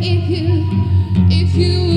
if you if you